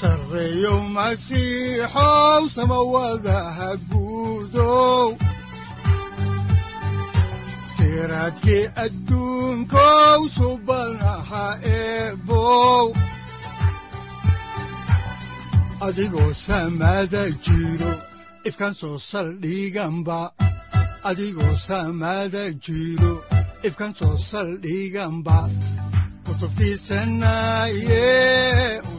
sareyow masiixow samawadaha guudow siraadkii adduunkow ifkaan soo saldhiganba adigoo ifkaan soo saldhiganba kutubtiisanaye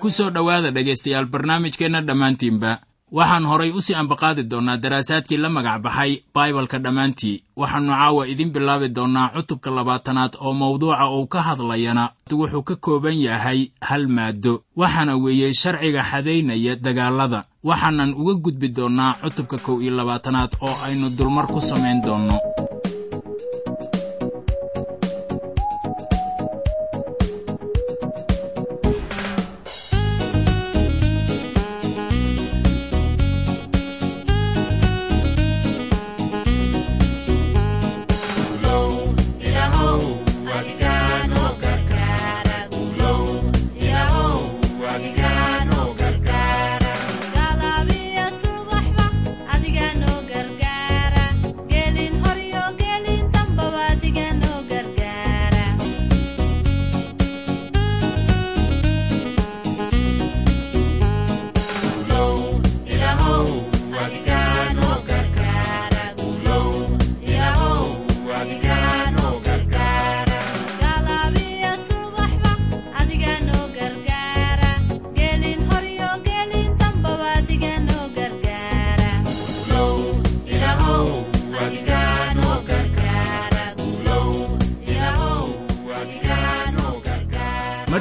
ku soo dhowaada dhegaystayaal barnaamijkeenna dhammaantiinba. Waxaan horay u sii ambaqaadi doonnaa daraasaadkii la magac baxay baibalka dhammaantii. Waxaannu caawa idin bilaabi doonnaa cutubka labaatanaad oo mawduuca uu ka hadlayana. Wuxuu ka kooban yahay hal maaddo. Waxaana weeye sharciga xadaynaya dagaallada waxaanan uga gudbi doonnaa cutubka kow iyo labaatanaad oo aynu dulmar ku samayn doonno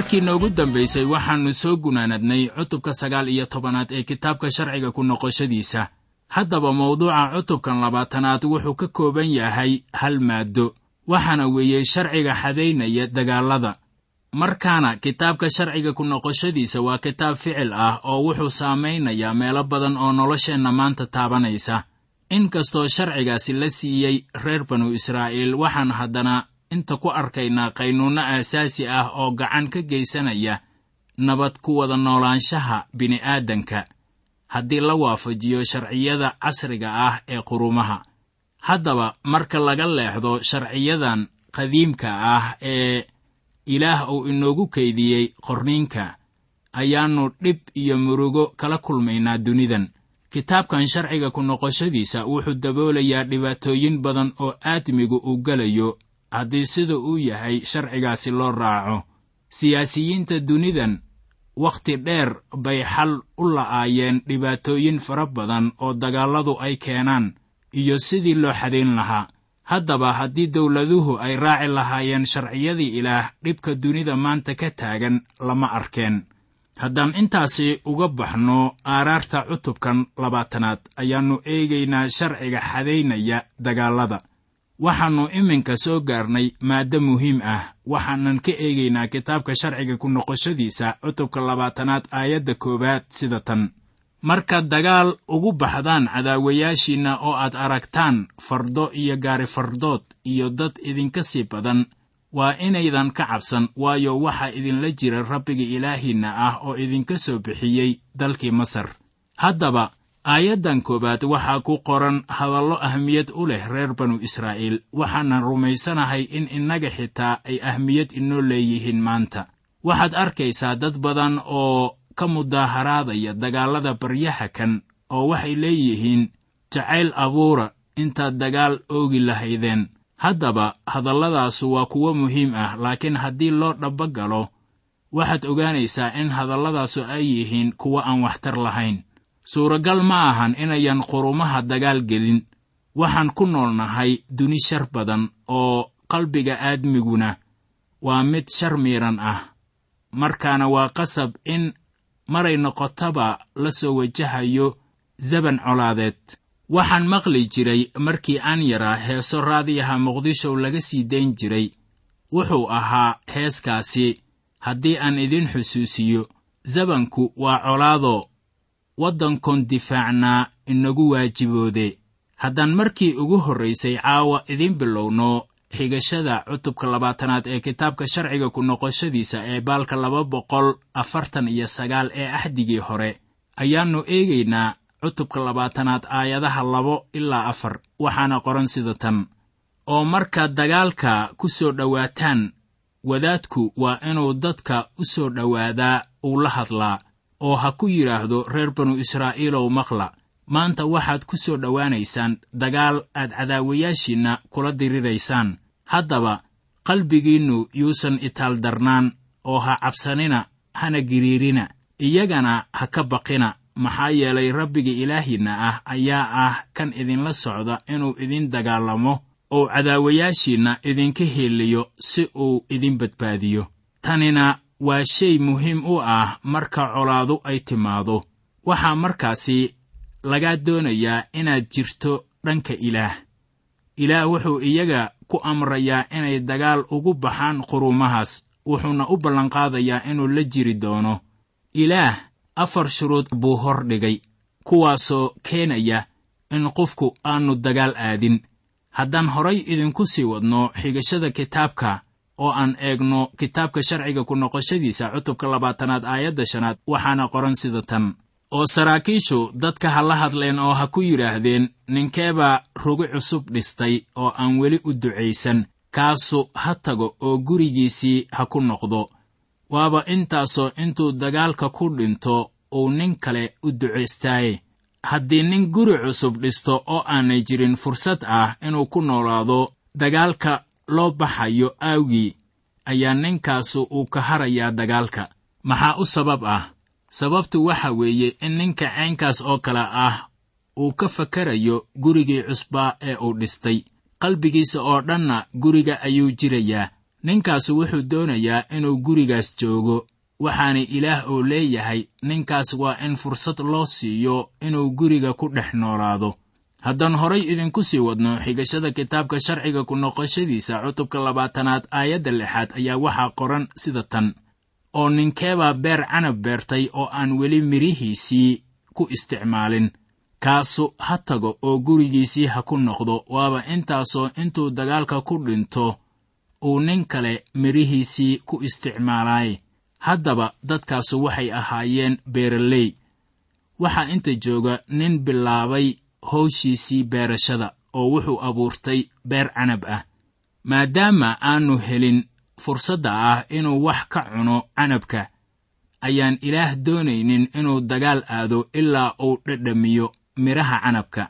markii noogu dambaysay waxaannu soo gunaanadnay cutubka sagaal iyo tobanaad ee kitaabka sharciga ku noqoshadiisa. Haddaba mawduuca cutubkan labaatanaad wuxuu ka kooban yahay hal maaddo waxaana weeye sharciga xadaynaya dagaallada markaana kitaabka sharciga ku noqoshadiisa waa kitaab ficil ah oo wuxuu saamaynayaa meelo badan oo nolosheenna maanta taabanaysa. In kastoo sharcigaasi la siiyey reer banu israa'iil waxaan haddana inta ku arkaynaa qaynuunno aasaasi ah oo gacan ka geysanaya nabad ku wada noolaanshaha bini'aadanka haddii la waafajiyo sharciyada casriga ah ee qurumaha. Haddaba marka laga leexdo sharciyadan qadiimka ah ee ilaah uu inoogu kaydiyey qorniinka ayaannu dhib iyo murugo kala kulmaynaa dunidan. Kitaabkan sharciga ku noqoshadiisa wuxuu daboolayaa dhibaatooyin badan oo aadmigu uu gelayo haddii sida uu yahay sharcigaasi loo raaco siyaasiyiinta dunidan wakhti dheer bay xal u la'aayeen dhibaatooyin fara badan oo dagaalladu ay keenaan iyo sidii loo xadayn lahaa. Haddaba haddii dawladuhu ay raaci lahaayeen sharciyadii ilaah dhibka dunida maanta ka taagan lama arkeen. Haddaan intaasi uga baxno aaraarta cutubkan labaatanaad ayaannu eegaynaa sharciga xadaynaya dagaallada waxaannu iminka soo gaarnay maaddo muhiim ah. Waxaanan ka eegaynaa kitaabka sharciga ku noqoshadiisa cutubka labaatanaad aayadda koowaad sida tan. Markaad dagaal ugu baxdaan cadaawayaashiinna oo aad aragtaan fardo iyo gaari fardood iyo dad idinka sii badan waa inaydan ka cabsan waayo waxaa idinla jira rabbiga ilaahiinna ah oo idinka soo bixiyey dalkii masar. Haddaba aayaddan koowaad waxaa ku qoran hadallo ahmiyad u leh reer banu israa'iil waxaanan rumaysanahay in innaga xitaa ay ahmiyad inoo leeyihiin maanta. Waxaad arkaysaa dad badan oo ka mudaaharaadaya dagaallada baryaha kan oo waxay leeyihiin jacayl abuura intaad dagaal oogi lahaydeen. Haddaba hadalladaasu waa kuwo muhiim ah laakiin haddii loo dhaba galo waxaad ogaanaysaa in hadalladaasu ay yihiin kuwo aan waxtar lahayn suuragal ma ahan inayan qurumaha dagaal gelin. Waxaan ku noolnahay duni shar badan oo qalbiga aadmiguna waa mid shar miiran ah. Markaana waa qasab in maray noqotaba la soo wajahayo zaban colaadeed. Waxaan maqli jiray markii aan yaraa heeso raadiyaha muqdisho laga sii dayn jiray. Wuxuu ahaa heeskaasi. Haddii aan idin xusuusiyo zabanku waa colaado waddankoon difaacnaa inagu waajiboode haddaan markii ugu horraysay caawa idiin bilowno xigashada cutubka labaatanaad ee kitaabka sharciga ku noqoshadiisa ee baalka laba boqol afartan iyo sagaal ee axdigii hore ayaannu eegaynaa cutubka labaatanaad aayadaha labo ilaa afar waxaana qoran sida tan. Oo markaad dagaalka ku soo dhowaataan wadaadku waa inuu dadka u soo dhowaadaa uu la hadlaa oo ha ku yidhaahdo reer banu israa'iilow maqla. Maanta waxaad ku soo dhowaanaysaan dagaal aad cadaawayaashiinna kula diriraysaan. Haddaba qalbigiinnu yuusan itaaldarnaan oo ha cabsanina hana giriirina. Iyagana ha ka baqina. Maxaa yeelay rabbiga ilaahiinna ah ayaa ah kan idinla socda inuu idin dagaalamo oo cadaawayaashiinna idinka heeliyo si uu idin badbaadiyo. Tanina waa shay muhiim u ah marka colaadu ay timaado. Waxaa markaasi lagaa doonayaa inaad jirto dhanka ilaah. Ilaah wuxuu iyaga ku amrayaa inay dagaal ugu baxaan quruumahaas wuxuuna u ballanqaadayaa inuu la jiri doono. Ilaah afar shuruud buu hor dhigay kuwaasoo keenaya in qofku aannu dagaal aadin. Haddaan horay idinku sii wadno xigashada kitaabka oo aan eegno kitaabka sharciga ku noqoshadiisa cutubka labaatanaad aayadda shanaad waxaana qoran sida tan. Oo saraakiishu dadka ha la hadleen oo ha ku yidhaahdeen ninkeebaa rugi cusub dhistay oo aan weli u ducaysan kaasu ha tago oo gurigiisii ha ku noqdo. Waaba intaasoo intuu dagaalka ku dhinto uu nin kale u ducaystaaye haddii nin guri cusub dhisto oo aanay jirin fursad ah inuu ku noolaado dagaalka loo baxayo aawgii ayaa ninkaasu uu ka harayaa dagaalka. Maxaa u sabab ah? Sababtu waxa weeye in ninka caynkaas oo kale ah uu ka fakarayo gurigii cusbaa ee uu dhistay. Qalbigiisa oo dhanna guriga ayuu jirayaa. Ninkaasu wuxuu doonayaa inuu gurigaas joogo waxaana ilaah uu leeyahay ninkaas waa in fursad loo siiyo inuu guriga ku dhex noolaado haddaan horay idinku sii wadno xigashada kitaabka sharciga ku noqoshadiisa cutubka labaatanaad aayadda lixaad ayaa waxaa qoran sida tan. Oo ninkeebaa beer canab beertay oo aan weli midhihiisii ku isticmaalin. Kaasu ha tago oo gurigiisii ha ku noqdo. Waaba intaasoo intuu dagaalka ku dhinto uu nin kale midhihiisii ku isticmaalaaye haddaba dadkaasu waxay ahaayeen beeraley. Waxaa inta jooga nin bilaabay howshiisii beerashada oo wuxuu abuurtay beer canab ah. Maadaama aannu helin fursadda ah inuu wax ka cuno canabka ayaan ilaah doonaynin inuu dagaal aado ilaa uu dhadhamiyo midhaha canabka.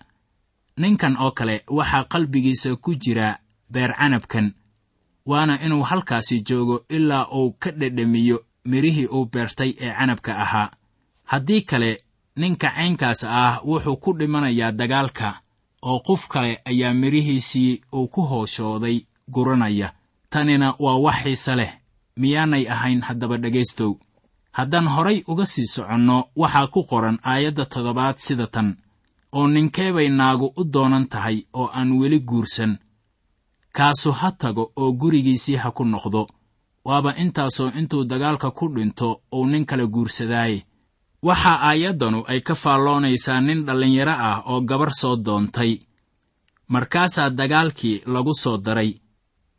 Ninkan oo kale waxaa qalbigiisa ku jira beer canabkan waana inuu halkaasi joogo ilaa uu ka dhadhamiyo midhihii uu beertay ee canabka ahaa. Haddii kale ninka caynkaas ah wuxuu ku dhimanayaa dagaalka oo qof kale ayaa midhihiisii uu ku hooshooday guranaya. Tanina waa wax xiise leh miyaanay ahayn haddaba dhegaystow. Haddaan horay uga sii soconno waxaa ku qoran aayadda toddobaad sida tan oo ninkeebay naagu u doonan tahay oo aan weli guursan. Kaasu ha tago oo gurigiisii ha ku noqdo. Waaba intaasoo intuu dagaalka ku dhinto uu nin kale guursadaaye waxaa aayaddanu ay ka faalloonaysaa nin dhallinyaro ah oo gabar soo doontay. Markaasaa dagaalkii lagu soo daray.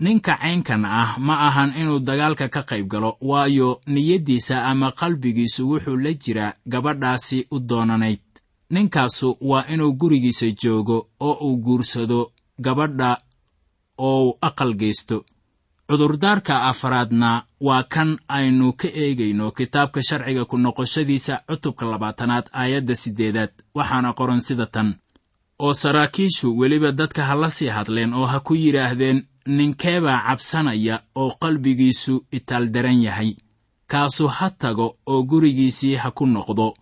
Ninka caynkan ah ma ahan inuu dagaalka ka qayb galo waayo niyaddiisa ama qalbigiisu wuxuu la jiraa gabadhaasi u doonanayd. Ninkaasu waa inuu gurigiisa joogo oo uu guursado gabadha oo aqal geysto cudurdaarka afaraadna waa kan aynu ka eegayno kitaabka sharciga ku noqoshadiisa cutubka labaatanaad aayadda siddeedaad. Waxaana qoran sida tan. Oo saraakiishu weliba dadka ha la sii hadleen oo ha ku yidhaahdeen ninkeebaa cabsanaya oo qalbigiisu itaaldaran yahay. Kaasu ha tago oo gurigiisii ha ku noqdo.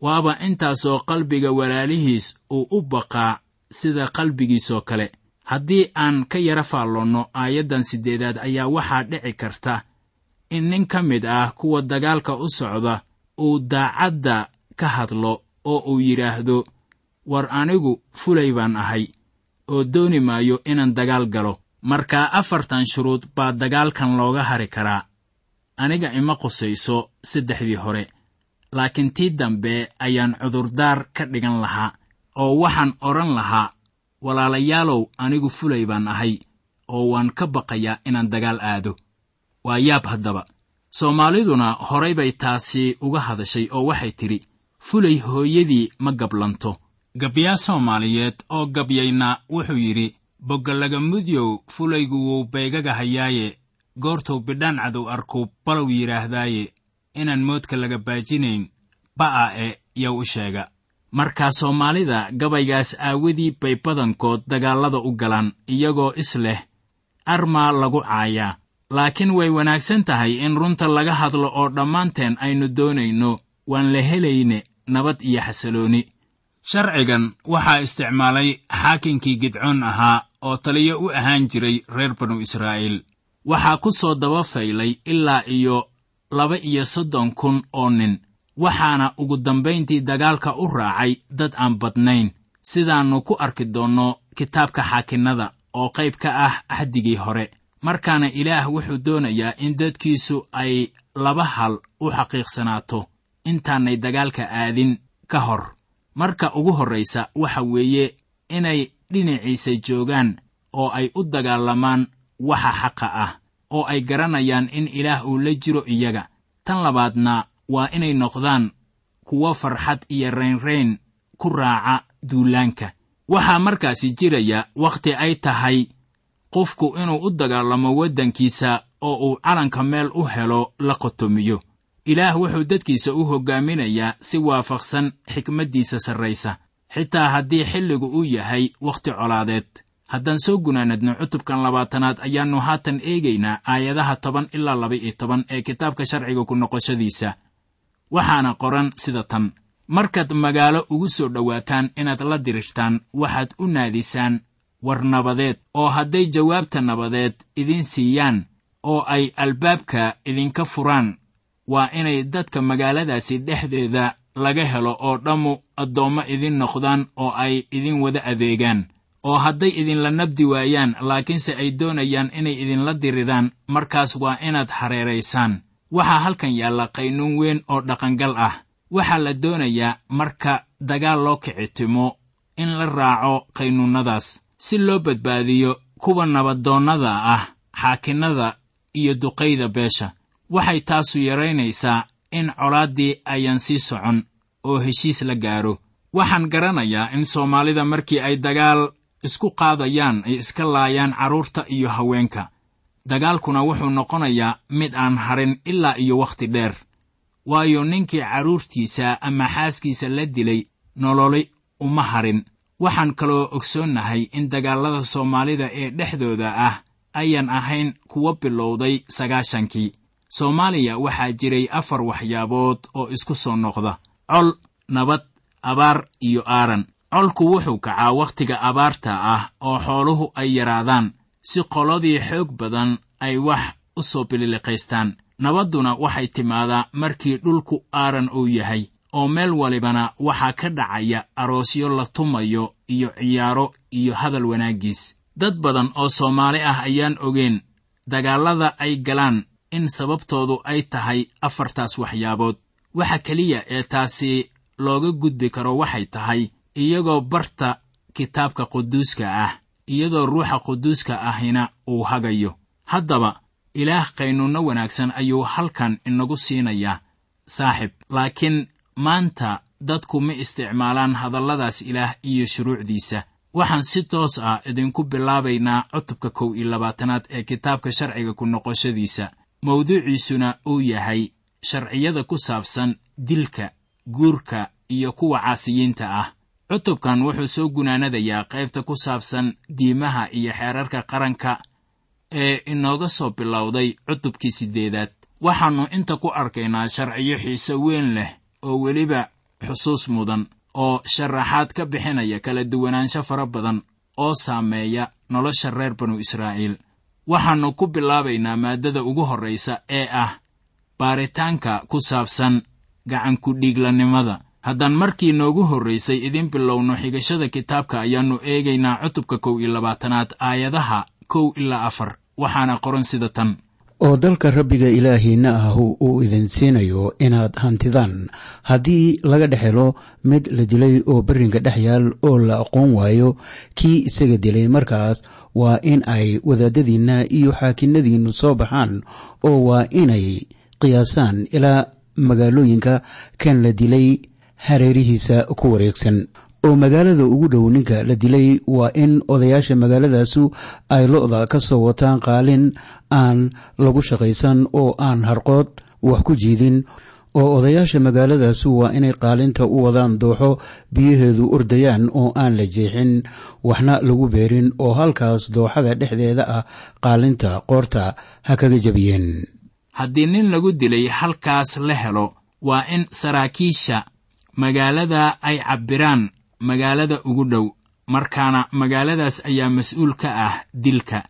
Waaba intaasoo qalbiga walaalihiis uu u baqaa sida qalbigiisoo kale haddii aan ka yara faalloonno aayaddan siddeedaad ayaa waxaa dhici karta in nin ka mid ah kuwa dagaalka u socda uu daacadda ka hadlo oo uu yidhaahdo war anigu fulay baan ahay oo dooni maayo inaan dagaal galo. Markaa afartan shuruud baa dagaalkan looga hari karaa. Aniga ima qusayso saddexdii hore. Laakiin tii dambe ayaan cudurdaar ka dhigan lahaa oo waxaan odhan lahaa walaalayaalow anigu fulay baan ahay oo waan ka baqayaa inaan dagaal aado. Waa yaab haddaba. Soomaaliduna horay bay taasi uga hadashay oo waxay tidhi fulay hooyadii ma gablanto. Gabyaa soomaaliyeed oo gabyayna wuxuu yidhi boggallagamudyow fulaygu wuu baygaga hayaaye goortuu bidhaan cadow arkuu balow yidhaahdaaye inaan moodka laga baajinayn ba'a e yow u sheega markaa soomaalida gabaygaas aawadii bay badankood dagaallada u galaan iyagoo is leh armaa lagu caayaa? Laakiin way wanaagsan tahay in runta laga hadlo oo dhammaanteen aynu doonayno. Waan la helayne nabad iyo xasalooni sharcigan waxaa isticmaalay xaakinkii gidcoon ahaa oo taliyo u ahaan jiray reer banu israa'iil. Waxaa ku soo daba faylay ilaa iyo laba iyo soddon kun oo nin waxaana ugu dambayntii dagaalka u raacay dad aan badnayn. Sidaannu ku arki doonno kitaabka xaakinnada oo qayb ka ah axdigii hore. Markaana ilaah wuxuu doonayaa in dadkiisu ay laba hal u xaqiiqsanaato. Intaanay dagaalka aadin ka hor. Marka ugu horraysa waxa weeye inay dhinaciisa joogaan oo ay u dagaalamaan waxa xaqa ah oo ay garanayaan in ilaah uu la jiro iyaga. Tan labaadna waa inay noqdaan kuwo farxad iyo raynrayn ku raaca duulaanka. Waxaa markaasi jiraya wakhti ay tahay qofku inuu u dagaalamo waddankiisa oo uu calanka meel u helo la qotomiyo. Ilaah wuxuu dadkiisa u hoggaaminayaa si waafaqsan xikmaddiisa sarraysa. Xitaa haddii xilligu uu yahay wakhti colaadeed. Haddaan soo gunaanadno cutubkan labaatanaad ayaannu haatan eegaynaa aayadaha toban ilaa laba iyo toban ee kitaabka sharciga ku noqoshadiisa waxaana qoran sida tan. Markaad magaalo ugu soo dhowaataan inaad la dirirtaan waxaad u naadisaan war nabadeed oo hadday jawaabta nabadeed idiin siiyaan oo ay albaabka idinka furaan. Waa inay dadka magaaladaasi dhexdeeda laga helo oo dhammu addoommo idin noqdaan oo ay idin wada adeegaan oo hadday idinla nabdi waayaan laakiinse ay doonayaan inay idinla diriraan markaas waa inaad hareeraysaan waxaa halkan yaalla qaynuun weyn oo dhaqangal ah. Waxaa la doonayaa marka dagaal loo kicitimo in la raaco qaynuunnadaas si loo badbaadiyo kuwa nabadoonnada ah xaakinnada iyo duqayda beesha. Waxay taasu yaraynaysaa in colaaddii ayaan sii socon oo heshiis la gaaro. Waxaan garanayaa in soomaalida markii ay dagaal isku qaadayaan ay iska laayaan carruurta iyo haweenka dagaalkuna wuxuu noqonayaa mid aan harin ilaa iyo wakhti dheer. Waayo ninkii carruurtiisa ama xaaskiisa la dilay nololi uma harin. Waxaan kaloo ogsoonnahay in dagaallada soomaalida ee dhexdooda ah ayaan ahayn kuwa bilowday sagaashankii soomaaliya waxaa jiray afar waxyaabood oo isku soo noqda. Col nabad abaar iyo aaran. Colku wuxuu kacaa wakhtiga abaarta ah oo xooluhu ay yaraadaan si qoladii xoog badan ay wax u soo bililiqaystaan. Nabadduna waxay timaadaa markii dhulku aaran uu yahay oo meel walibana waxaa ka dhacaya aroosyo la tumayo iyo ciyaaro iyo hadal wanaaggiis. Dad badan oo soomaali ah ayaan ogeen dagaallada ay galaan in sababtoodu ay tahay afartaas waxyaabood. Waxa keliya ee taasi looga gudbi karo waxay tahay iyagoo barta kitaabka quduuska ah iyadoo ruuxa quduuska ahina uu hagayo. Haddaba ilaah qaynuunno wanaagsan ayuu halkan inagu siinayaa saaxib. Laakiin maanta dadku ma isticmaalaan hadalladaas ilaah iyo shuruucdiisa. Waxaan si toos ah idinku bilaabaynaa cutubka kow iyo labaatanaad ee kitaabka sharciga ku noqoshadiisa. Mawduuciisuna uu yahay sharciyada ku saabsan dilka guurka iyo kuwa caasiyiinta ah cutubkan wuxuu soo gunaanadayaa qaybta ku saabsan diimaha iyo xeerarka qaranka ee inooga soo bilowday cutubkii siddeedaad. Waxaannu inta ku arkaynaa sharciyo xiise weyn leh oo weliba xusuus mudan oo sharaxaad ka bixinaya kala duwanaansho fara badan oo saameeya nolosha reer banu israa'iil. Waxaannu ku bilaabaynaa maaddada ugu horraysa ee ah baaritaanka ku saabsan gacankudhiiglanimada haddaan markii noogu horraysay idiin bilowno xigashada kitaabka ayaannu eegaynaa cutubka kow iyo labaatanaad aayadaha kow ilaa afar. Waxaana qoran sida tan. Oo dalka rabbiga ilaahiinna ahu uu idin siinayo inaad hantidaan. Haddii laga dhex helo mid la dilay oo berrinka dhex yaal oo la aqoon waayo kii isaga dilay markaas waa in ay wadaadadiinna iyo xaakinadiinnu soo baxaan oo waa inay qiyaasaan ilaa magaalooyinka kan la dilay hareerihiisa ku wareegsan. Oo magaalada ugu dhow ninka la dilay waa in odayaasha magaaladaasu ay lo-da ka soo wataan qaalin aan lagu shaqaysan oo aan harqood wax ku jiidin. Oo odayaasha magaaladaasu waa inay qaalinta u wadaan dooxo biyaheedu ordayaan oo aan la jeexin waxna lagu beerin oo halkaas dooxada dhexdeeda ah qaalinta qoorta ha kaga jabiyeen. Haddii nin lagu dilay halkaas la helo waa in saraakiisha magaalada ay cabbiraan magaalada ugu dhow markaana magaaladaas ayaa mas'uul ka ah dilka.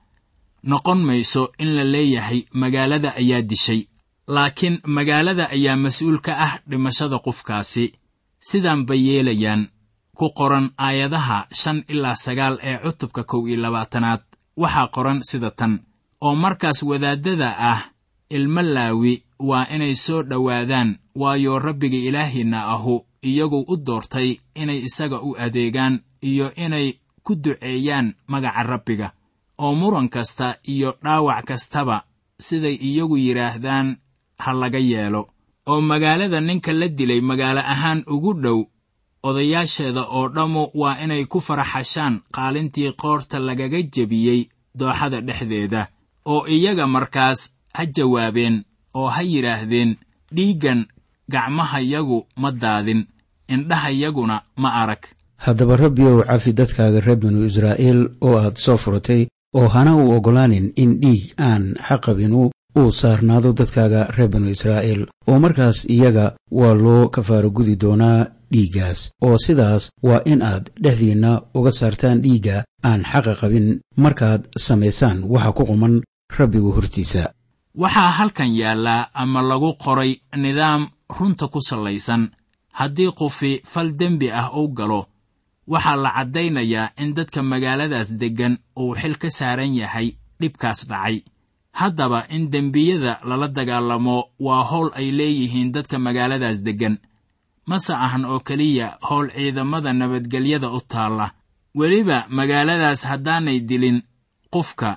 Noqon mayso in la leeyahay magaalada ayaa dishay laakiin magaalada ayaa mas'uul ka ah dhimashada qofkaasi. Sidaan bay yeelayaan ku qoran aayadaha shan ilaa sagaal ee cutubka kow iyo labaatanaad. Waxaa qoran sida tan oo markaas wadaaddada ah ilmo laawi waa inay soo dhowaadaan waayo rabbiga ilaahiinna ahu iyagu u doortay inay isaga u adeegaan iyo inay ku duceeyaan magaca rabbiga oo muran kasta iyo dhaawac kastaba siday iyagu yidhaahdaan ha laga yeelo. Oo magaalada ninka la dilay magaalo ahaan ugu dhow odayaasheeda oo dhammu waa inay ku faraxashaan qaalintii qoorta lagaga jebiyey dooxada dhexdeeda oo iyaga markaas ha jawaabeen oo ha yidhaahdeen dhiiggan gacmahayagu ma daadin indhahayaguna ma arag. Haddaba rabbi ow cafi dadkaaga reer banu israa'iil oo aad soo furatay oo hana u oggolaanin in dhiig aan xaqabinu uu saarnaado dadkaaga reer banu israa'iil oo markaas iyaga waa loo kafaaro gudi doonaa dhiiggaas oo sidaas waa in aad dhexdiinna uga saartaan dhiigga aan xaqa qabin markaad samaysaan waxa ku quman rabbigu hortiisa. Waxaa halkan yaallaa ama lagu qoray nidaam runta ku sallaysan. Haddii qofi fal dembi ah uu galo waxaa la caddaynayaa in dadka magaaladaas deggan uu xil ka saaran yahay dhibkaas dhacay. Haddaba in dembiyada lala dagaalamo waa howl ay leeyihiin dadka magaaladaas deggan. Mase ahan oo keliya howl ciidamada nabadgelyada u taalla. Weliba magaaladaas haddaanay dilin qofka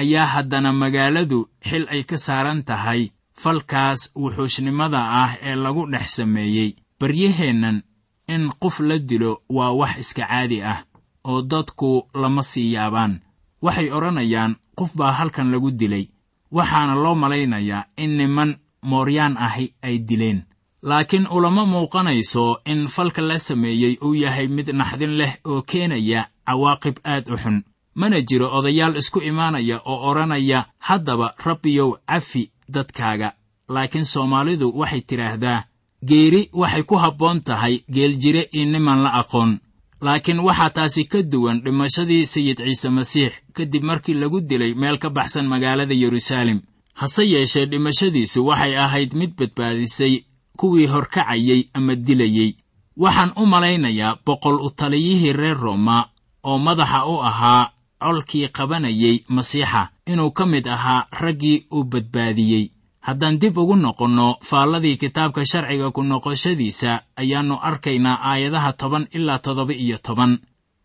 ayaa haddana magaaladu xil ay ka saaran tahay falkaas wuxuushnimada ah ee lagu dhex sameeyey. Baryaheennan in qof la dilo waa wax iska caadi ah oo dadku lama sii yaabaan. Waxay odhanayaan qof baa halkan lagu dilay. Waxaana loo malaynayaa in niman mooryaan ahi ay dileen. Laakiin ulama muuqanayso in falka la sameeyey uu yahay mid naxdin leh oo keenaya cawaaqib aad u xun. Mana jiro odayaal isku imaanaya oo odhanaya haddaba rabbiyow cafi dadkaaga. Laakiin soomaalidu waxay tidhaahdaa geeri waxay ku habboon tahay geeljire iyo niman la aqoon. Laakiin waxaa taasi ka duwan dhimashadii sayid ciise masiix kadib markii lagu dilay meel ka baxsan magaalada yeruusaalem. Hase yeeshee dhimashadiisu waxay ahayd mid badbaadisay kuwii horkacayey ama dilayey waxaan u malaynayaa boqol u taliyihii reer rooma oo madaxa u ahaa colkii qabanayey masiixa inuu ka mid ahaa raggii uu badbaadiyey. Haddaan dib ugu noqonno faalladii kitaabka sharciga ku noqoshadiisa ayaannu arkaynaa aayadaha toban ilaa toddoba iyo toban.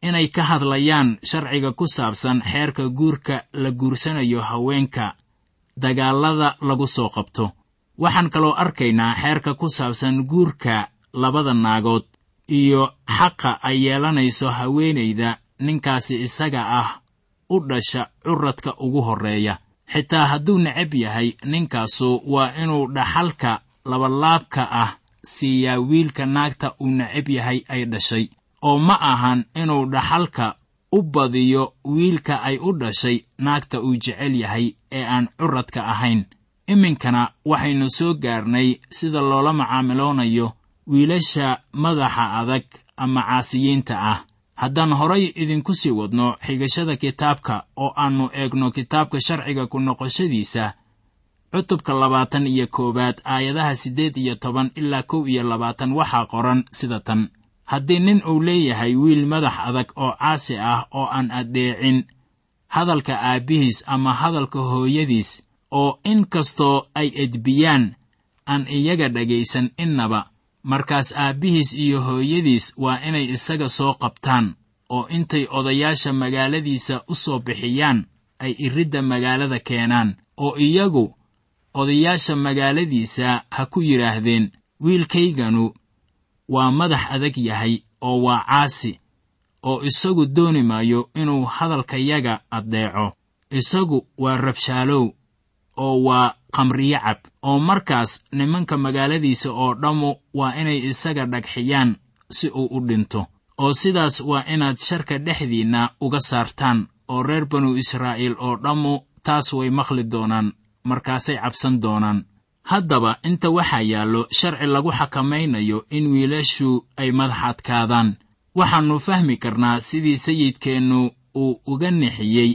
Inay ka hadlayaan sharciga ku saabsan xeerka guurka la guursanayo haweenka dagaallada lagu soo qabto. Waxaan kaloo arkaynaa xeerka ku saabsan guurka labada naagood iyo xaqa ay yeelanayso haweenayda ninkaasi isaga ah u dhasha curadka ugu horreeya. Xitaa hadduu necab yahay ninkaasu waa inuu dhaxalka labalaabka ah siiyaa wiilka naagta uu necab yahay ay dhashay. Oo ma ahan inuu dhaxalka u badiyo wiilka ay u dhashay naagta uu jecel yahay ee aan curadka ahayn. Iminkana waxaynu soo gaarnay sida loola macaamiloonayo wiilasha madaxa adag ama caasiyiinta ah haddaan horay idinku sii wadno xigashada kitaabka oo aannu eegno kitaabka sharciga ku noqoshadiisa cutubka labaatan iyo koowaad aayadaha siddeed iyo toban ilaa kow iyo labaatan waxaa qoran sida tan. Haddii nin uu leeyahay wiil madax adag oo caasi ah oo aan addeecin hadalka aabbihiis ama hadalka hooyadiis oo in kastoo ay edbiyaan aan iyaga dhegaysan innaba markaas aabbihiis iyo hooyadiis waa inay isaga soo qabtaan oo intay odayaasha magaaladiisa u soo bixiyaan ay iridda magaalada keenaan oo iyagu odayaasha magaaladiisa ha ku yidhaahdeen wiilkayganu waa madax adag yahay oo waa caasi oo isagu dooni maayo inuu hadalkayaga addeeco. Isagu waa rabshaalow oo waa khamriyo cab oo markaas nimanka magaaladiisa oo dhammu waa inay isaga dhagxiyaan si uu u dhinto oo sidaas waa inaad sharka dhexdiinna uga saartaan oo reer banu israa'iil oo dhammu taas way maqli doonaan markaasay cabsan doonaan. Haddaba inta waxaa yaallo sharci lagu xakamaynayo in wiilashu ay madax adkaadaan waxaannu fahmi karnaa sidii sayidkeennu uu uga nixiyey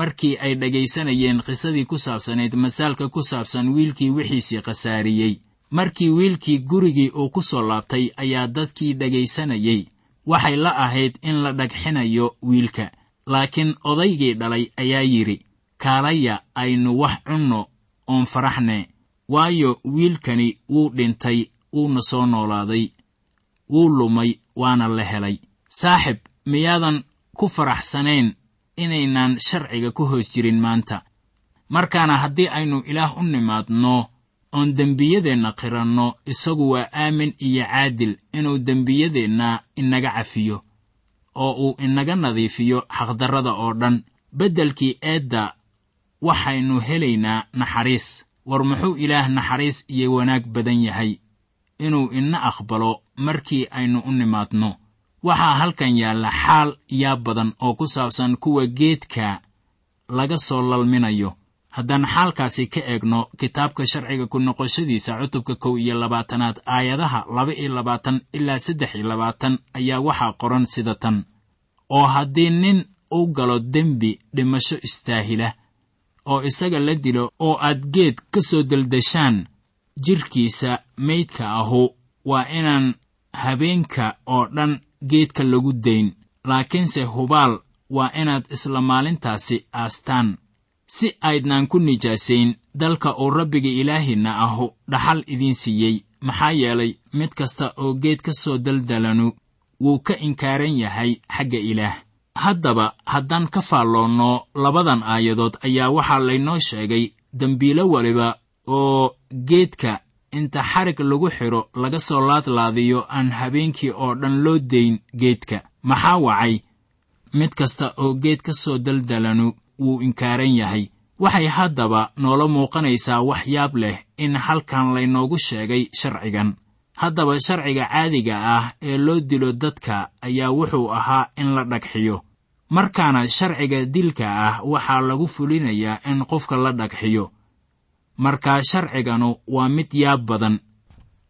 markii ay dhegaysanayeen qisadii ku saabsanayd masaalka ku saabsan wiilkii wixiisii khasaariyey. Markii wiilkii gurigii uu ku soo laabtay ayaa dadkii dhegaysanayey waxay la ahayd in la dhagxinayo wiilka laakiin odaygii dhalay ayaa yidhi kaalaya aynu wax cunno oon faraxne. Waayo wiilkani wuu dhintay wuuna soo noolaaday. Wuu lumay waana la helay. Saaxib miyaadan ku faraxsanayn inaynaan sharciga ku hoos jirin maanta. Markaana haddii aynu ilaah u nimaadno oon dembiyadeenna qiranno isagu waa aamin iyo caadil inuu dembiyadeenna inaga cafiyo oo uu inaga nadiifiyo xaqdarrada oo dhan. Beddelkii eedda waxaynu helaynaa naxariis. War muxuu ilaah naxariis iyo wanaag badan yahay? Inuu ina aqbalo markii aynu u nimaadno waxaa halkan yaalla xaal yaa badan oo ku saabsan kuwa geedka laga soo lalminayo. Haddaan xaalkaasi ka eegno kitaabka sharciga ku noqoshadiisa cutubka kow iyo labaatanaad aayadaha laba iyo labaatan ilaa saddex iyo labaatan ayaa waxaa qoran sida tan. Oo haddii nin u galo dembi dhimasho istaahila oo isaga la dilo oo aad geed ka soo deldeshaan jidhkiisa maydka ahu waa inaan habeenka oo dhan geedka lagu dayn laakiinse hubaal waa inaad isla maalintaasi aastaan. Si aydnaan ku nijaasayn dalka uu rabbiga ilaahinna ahu dhaxal idiin siiyey. Maxaa yeelay mid kasta oo geed ka soo daldalanu wuu ka inkaaran yahay xagga ilaah. Haddaba haddaan ka faalloonno labadan aayadood ayaa waxaa laynoo sheegay dembiilo waliba oo geedka inta xarig lagu xidho laga soo laadlaadiyo aan habeenkii oo dhan loo dayn geedka. Maxaa wacay? Mid kasta oo geed ka soo daldalanu wuu inkaaran yahay. Waxay haddaba noola muuqanaysaa wax yaab leh in halkan laynoogu sheegay sharcigan. Haddaba sharciga caadiga ah ee loo dilo dadka ayaa wuxuu ahaa in la dhagxiyo. Markaana sharciga dilka ah waxaa lagu fulinayaa in qofka la dhagxiyo markaa sharciganu waa mid yaab badan.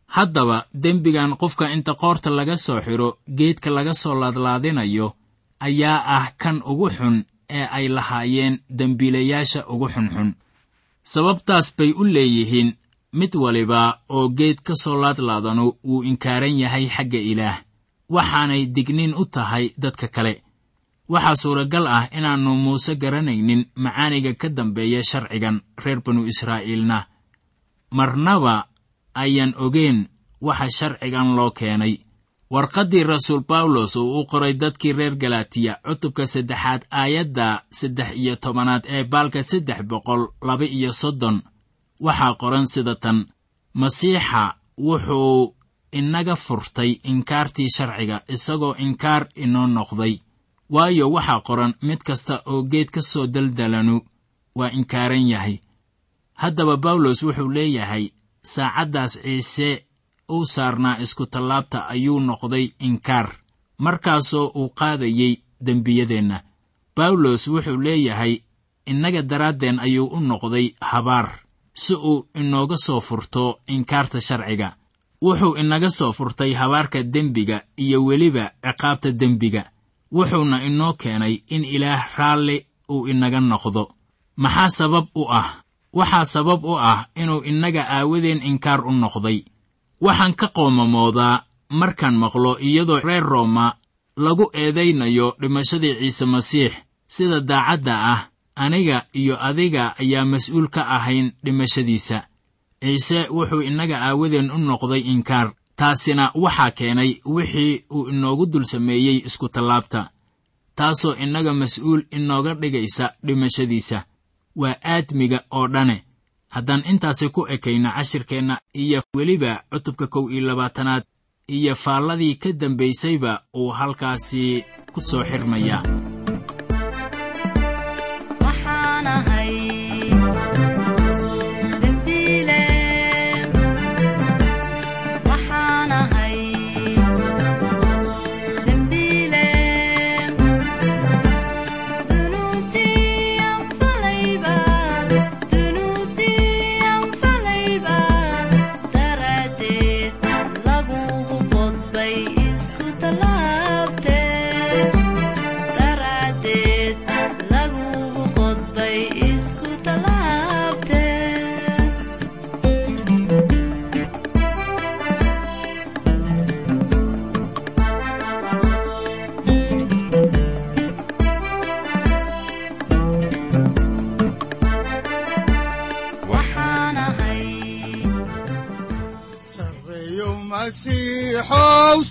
Haddaba dembigan qofka inta qoorta laga soo xidho geedka laga soo laadlaadinayo ayaa ah kan ugu xun ee ay lahaayeen dembiilayaasha ugu xunxun. Sababtaas bay u leeyihiin mid waliba oo geed ka soo laadlaadanu wuu inkaaran yahay xagga ilaah waxaanay digniin u tahay dadka kale waxaa suuragal ah inaannu muuse garanaynin macaaniga ka dambeeya sharcigan reer banu israa'iilna. Marnaba ayaan ogeen waxa sharcigan loo keenay. Warqaddii rasuul bawlos uu u qoray dadkii reer galatiya cutubka saddexaad aayadda saddex iyo tobanaad ee baalka saddex boqol laba iyo soddon. Waxaa qoran sida tan masiixa wuxuu inaga furtay inkaartii sharciga isagoo inkaar inoo noqday waayo waxaa qoran mid kasta oo geed ka soo daldalanu waa inkaaran yahay. Haddaba bawlos wuxuu leeyahay saacaddaas ciise uu saarnaa iskutallaabta ayuu noqday inkaar markaasoo uu qaadayey dembiyadeenna. Bawlos wuxuu leeyahay innaga daraaddeen ayuu u noqday habaar si uu inooga soo furto inkaarta sharciga. Wuxuu inaga soo furtay habaarka dembiga iyo weliba ciqaabta dembiga wuxuuna inoo keenay in ilaah raalli uu inaga noqdo. Maxaa sabab u ah? Waxaa sabab u ah inuu innaga aawadeen inkaar u noqday. Waxaan ka qoomamoodaa markaan maqlo iyadoo reer rooma lagu eedaynayo dhimashadii ciise masiix sida daacadda ah aniga iyo adiga ayaa mas'uul ka ahayn dhimashadiisa. Ciise wuxuu innaga aawadeen u noqday inkaar taasina waxaa keenay wixii uu inoogu dul sameeyey iskutallaabta taasoo innaga mas'uul inooga dhigaysa dhimashadiisa. Waa aadmiga oo dhane. Haddaan intaasi ku ekayno cashirkeenna iyo weliba cutubka kow iyo labaatanaad iyo faalladii ka dambaysayba uu halkaasi ku soo